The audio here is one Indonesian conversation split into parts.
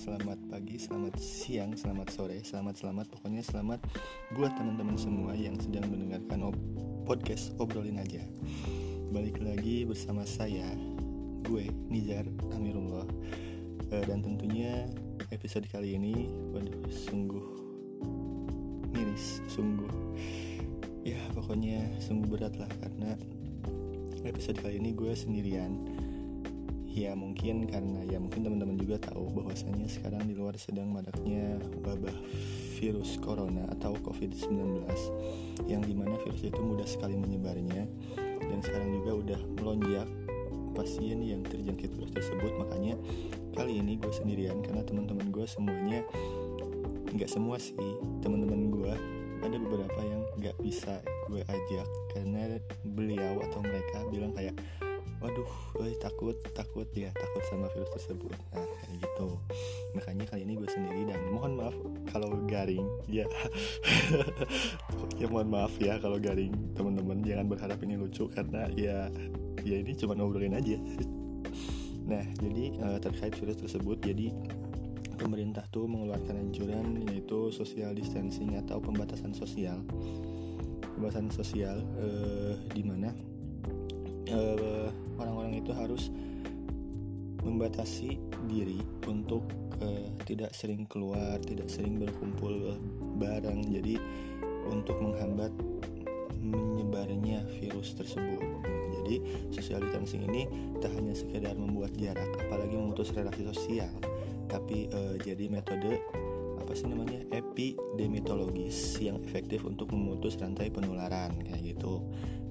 selamat pagi, selamat siang, selamat sore, selamat selamat. Pokoknya selamat buat teman-teman semua yang sedang mendengarkan ob podcast obrolin aja. Balik lagi bersama saya, gue Nizar Amirullah, e, dan tentunya episode kali ini, waduh sungguh miris, sungguh ya pokoknya sungguh berat lah karena episode kali ini gue sendirian ya mungkin karena ya mungkin teman-teman juga tahu bahwasanya sekarang di luar sedang maraknya wabah virus corona atau covid-19 yang di mana virus itu mudah sekali menyebarnya dan sekarang juga udah melonjak pasien yang terjangkit virus tersebut. Makanya kali ini gue sendirian karena teman-teman gue semuanya nggak semua sih teman-teman gue ada beberapa yang nggak bisa gue ajak. Karena beliau atau mereka bilang kayak waduh eh, takut takut ya takut sama virus tersebut. Nah kayak gitu. Makanya kali ini gue sendiri dan mohon maaf kalau garing ya. Ya mohon maaf ya kalau garing. Teman-teman jangan berharap ini lucu karena ya ya ini cuma ngobrolin aja. Nah jadi uh, terkait virus tersebut jadi pemerintah tuh mengeluarkan anjuran yaitu social distancing atau pembatasan sosial. Pembatasan sosial uh, di mana uh, orang-orang itu harus membatasi diri untuk uh, tidak sering keluar, tidak sering berkumpul bareng. Jadi untuk menghambat menyebarnya virus tersebut. Jadi social distancing ini tak hanya sekedar membuat jarak, apalagi memutus relasi sosial, tapi jadi metode apa sih namanya epidemiologis yang efektif untuk memutus rantai penularan kayak gitu.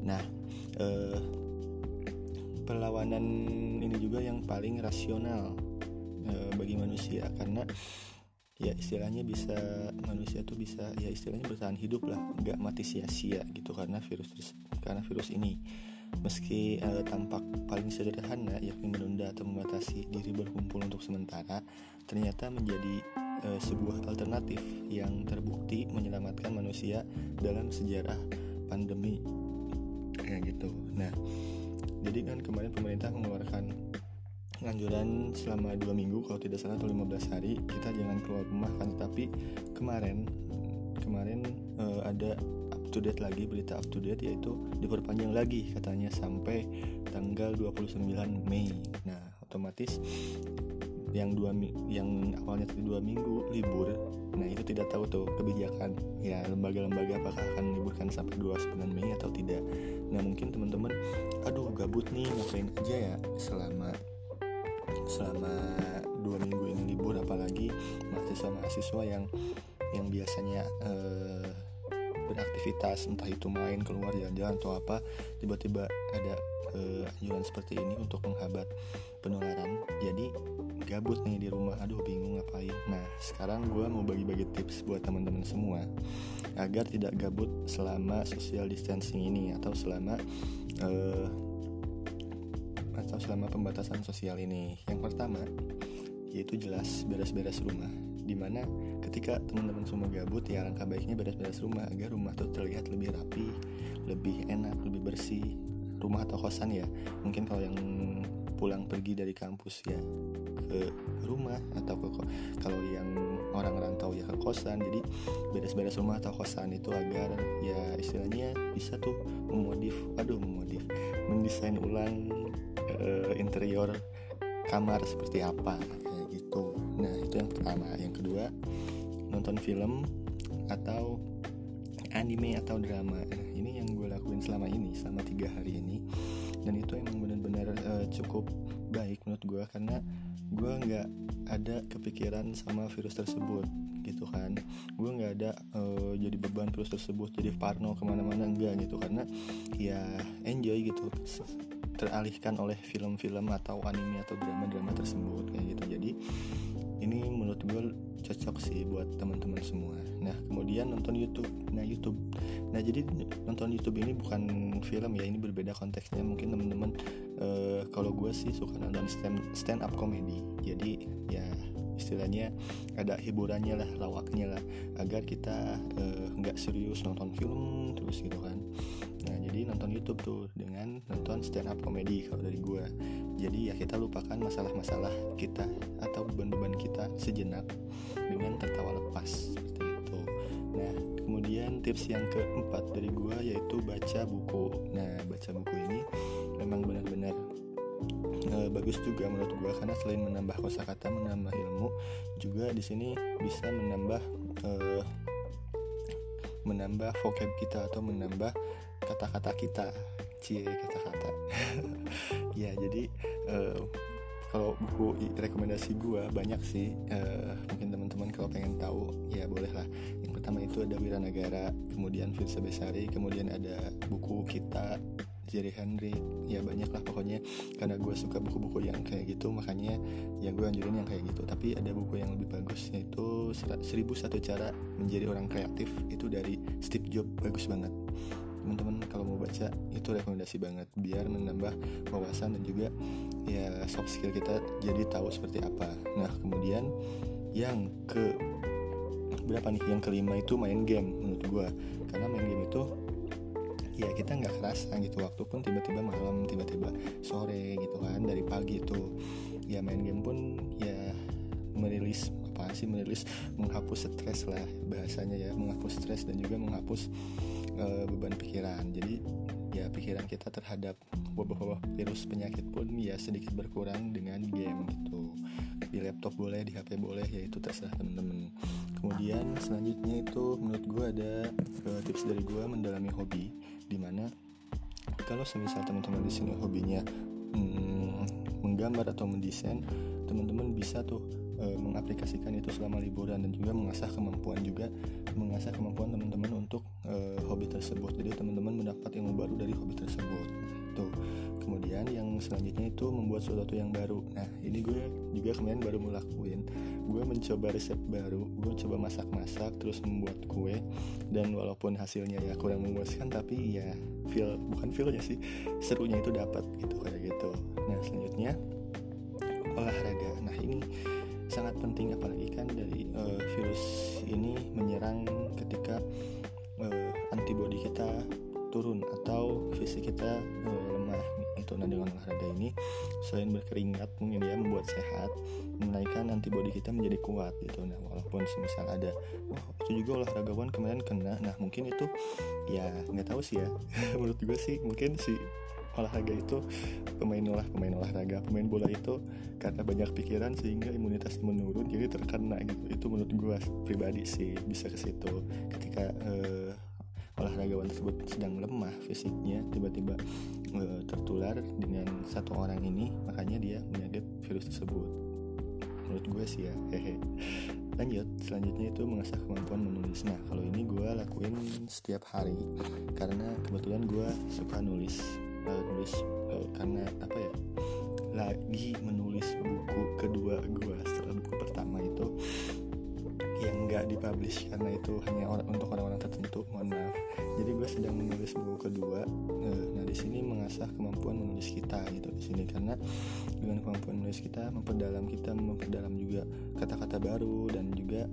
Nah, perlawanan ini juga yang paling rasional e, bagi manusia. Karena ya istilahnya bisa manusia tuh bisa ya istilahnya bertahan hidup lah nggak mati sia-sia gitu karena virus karena virus ini. Meski e, tampak paling sederhana yakni menunda atau membatasi diri berkumpul untuk sementara ternyata menjadi e, sebuah alternatif yang terbukti menyelamatkan manusia dalam sejarah pandemi. Kayak gitu. Nah jadi kan kemarin pemerintah mengeluarkan anjuran selama dua minggu kalau tidak salah atau 15 hari kita jangan keluar rumah kan. Tapi kemarin kemarin uh, ada up to date lagi berita up to date yaitu diperpanjang lagi katanya sampai tanggal 29 Mei. Nah otomatis yang dua yang awalnya tadi dua minggu libur. Nah itu tidak tahu tuh kebijakan. Ya lembaga-lembaga apakah akan liburkan sampai 29 Mei atau tidak. Nah mungkin teman-teman aduh gabut nih ngapain aja ya selama selama dua minggu ini libur apalagi mahasiswa-mahasiswa yang yang biasanya eh, beraktivitas entah itu main keluar jalan-jalan atau apa tiba-tiba ada uh, anjuran seperti ini untuk menghambat penularan. Jadi gabut nih di rumah. Aduh bingung ngapain. Nah sekarang gue mau bagi-bagi tips buat teman-teman semua agar tidak gabut selama social distancing ini atau selama uh, atau selama pembatasan sosial ini. Yang pertama yaitu jelas beres-beres rumah. Di mana ketika teman-teman semua gabut ya langkah baiknya beres-beres rumah agar rumah tuh terlihat lebih rapi lebih enak lebih bersih. Rumah atau kosan ya mungkin kalau yang pulang pergi dari kampus ya ke rumah atau ke kalau yang orang rantau ya ke kosan. Jadi beres-beres rumah atau kosan itu agar ya istilahnya bisa tuh memodif aduh memodif mendesain ulang uh, interior kamar seperti apa kayak gitu. Nah itu yang pertama. Yang kedua nonton film atau anime atau drama. Nah, ini yang gue lakuin selama ini selama tiga hari ini dan itu emang benar-benar uh, cukup baik menurut gue karena gue nggak ada kepikiran sama virus tersebut gitu kan. Gue nggak ada uh, jadi beban virus tersebut jadi parno ke mana-mana enggak gitu. Karena ya enjoy gitu. Teralihkan oleh film-film atau anime atau drama-drama tersebut kayak gitu. Jadi ini menurut gue cocok sih buat teman-teman semua. Nah kemudian nonton YouTube. Nah YouTube. Nah jadi nonton YouTube ini bukan film ya ini berbeda konteksnya. Mungkin teman-teman uh, kalau gue sih suka nonton stand stand up comedy jadi ya istilahnya ada hiburannya lah lawaknya lah agar kita nggak uh, serius nonton film terus gitu kan. Nah jadi nonton YouTube tuh dengan nonton stand up comedy kalau dari gue jadi ya kita lupakan masalah-masalah kita atau beban-beban kita sejenak dengan tertawa lepas seperti itu. Nah kemudian tips yang keempat dari gue yaitu baca buku. Nah baca buku ini memang benar-benar uh, bagus juga menurut gue karena selain menambah kosakata menambah ilmu juga di sini bisa menambah uh, menambah vocab kita atau menambah kata-kata kita. Cie kata-kata. Ya jadi uh, kalau buku rekomendasi gue banyak sih. Uh, mungkin teman-teman kalau pengen tahu ya boleh lah. Yang pertama itu ada Wiranagara kemudian Firsa Besari kemudian ada buku kita Jerry Henry. Ya banyak lah pokoknya. Karena gue suka buku-buku yang kayak gitu makanya ya gue anjurin yang kayak gitu. Tapi ada buku yang lebih bagus yaitu seribu satu cara menjadi orang kreatif. Itu dari Steve Jobs. Bagus banget teman-teman kalau mau baca itu rekomendasi banget biar menambah wawasan dan juga ya soft skill kita jadi tahu seperti apa. Nah kemudian yang ke berapa nih? Yang kelima itu main game menurut gue karena main game itu ya kita nggak kerasa gitu waktu pun tiba-tiba malam tiba-tiba sore gitu kan dari pagi itu ya main game pun ya merilis apa sih merilis menghapus stres lah bahasanya ya menghapus stres dan juga menghapus uh, beban pikiran. Jadi ya pikiran kita terhadap wabah-wabah virus penyakit pun ya sedikit berkurang dengan game gitu. Di laptop boleh di HP boleh ya itu terserah temen-temen. Kemudian selanjutnya itu menurut gue ada uh, tips dari gue mendalami hobi di mana kalau semisal teman-teman di sini hobinya hmm, menggambar atau mendesain teman-teman bisa tuh e, mengaplikasikan itu selama liburan dan juga mengasah kemampuan juga mengasah kemampuan teman-teman untuk e, hobi tersebut. Jadi teman-teman mendapat ilmu baru dari hobi tersebut. Tuh. Kemudian yang selanjutnya itu membuat sesuatu yang baru. Nah ini gue juga kemarin baru ngelakuin. Gue mencoba resep baru gue coba masak-masak terus membuat kue. Dan walaupun hasilnya ya kurang memuaskan tapi ya feel bukan feelnya sih serunya itu dapat gitu kayak gitu. Nah selanjutnya olahraga. Nah ini sangat penting apalagi kan dari uh, virus ini menyerang ketika uh, antibodi kita turun atau fisik kita uh, lemah gitu. Nah dengan olahraga ini selain berkeringat mungkin ya membuat sehat menaikkan antibodi kita menjadi kuat gitu. Nah walaupun semisal ada wah itu juga olahragawan kemarin kena. Nah mungkin itu ya nggak tahu sih ya. Menurut gue sih mungkin si olahraga itu pemain olah pemain olahraga pemain bola itu karena banyak pikiran sehingga imunitasnya menurun jadi terkena gitu. Itu menurut gue pribadi sih bisa ke situ. Ketika uh, olahragawan tersebut sedang lemah fisiknya tiba-tiba e, tertular dengan satu orang ini makanya dia menyakit virus tersebut. Menurut gue sih ya hehe. Lanjut selanjutnya itu mengasah kemampuan menulis. Nah kalau ini gue lakuin setiap hari karena kebetulan gue suka nulis e, nulis e, karena apa ya lagi menulis buku kedua gue setelah buku pertama itu yang nggak dipublish karena itu hanya orang, untuk orang-orang tertentu mohon maaf. Jadi gue sedang menulis buku kedua eh, nah di sini mengasah kemampuan menulis kita gitu di sini karena dengan kemampuan menulis kita memperdalam kita memperdalam juga kata-kata baru dan juga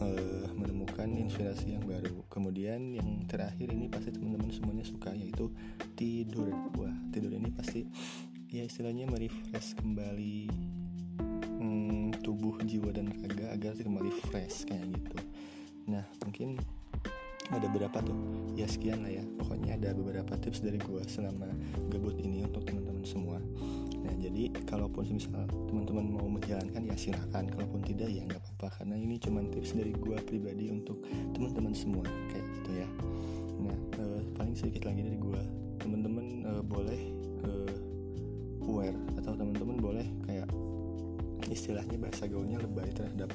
uh, menemukan inspirasi yang baru. Kemudian yang terakhir ini pasti teman-teman semuanya suka yaitu tidur. Wah tidur ini pasti ya istilahnya merefresh kembali hmm, tubuh jiwa dan raga agar kembali fresh kayak gitu. Nah mungkin ada berapa tuh? Ya sekian lah ya. Pokoknya ada beberapa tips dari gue selama gabut ini untuk teman-teman semua. Nah jadi kalaupun misal teman-teman mau menjalankan ya silakan. Kalaupun tidak ya nggak apa-apa. Karena ini cuma tips dari gue pribadi untuk teman-teman semua. Kayak gitu ya. Nah uh, paling sedikit lagi dari gue teman-teman uh, boleh uh, aware atau teman-teman boleh kayak istilahnya bahasa gaulnya lebay terhadap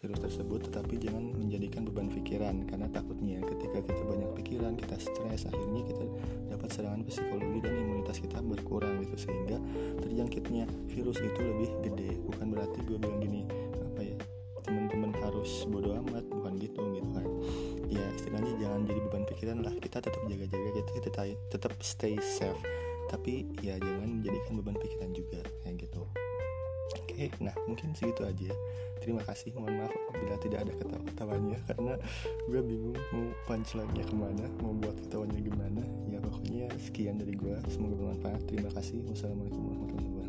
virus tersebut tetapi jangan menjadikan beban pikiran. Karena takutnya ketika kita banyak pikiran kita stres akhirnya kita dapat serangan psikologi dan imunitas kita berkurang gitu. Sehingga terjangkitnya virus itu lebih gede. Bukan berarti gue bilang gini apa ya teman-teman harus bodoh amat bukan gitu gitu kan. Ya istilahnya jangan jadi beban pikiran lah. Kita tetap jaga-jaga kita, kita tetap stay safe. Tapi ya jangan menjadikan beban pikiran juga kayak gitu oke nah mungkin segitu aja terima kasih mohon maaf bila tidak ada ketawa-ketawanya karena gue bingung mau punchline-nya ke mana mau buat ketawanya gimana. Ya pokoknya sekian dari gue semoga bermanfaat. Terima kasih. Wassalamualaikum warahmatullahi wabarakatuh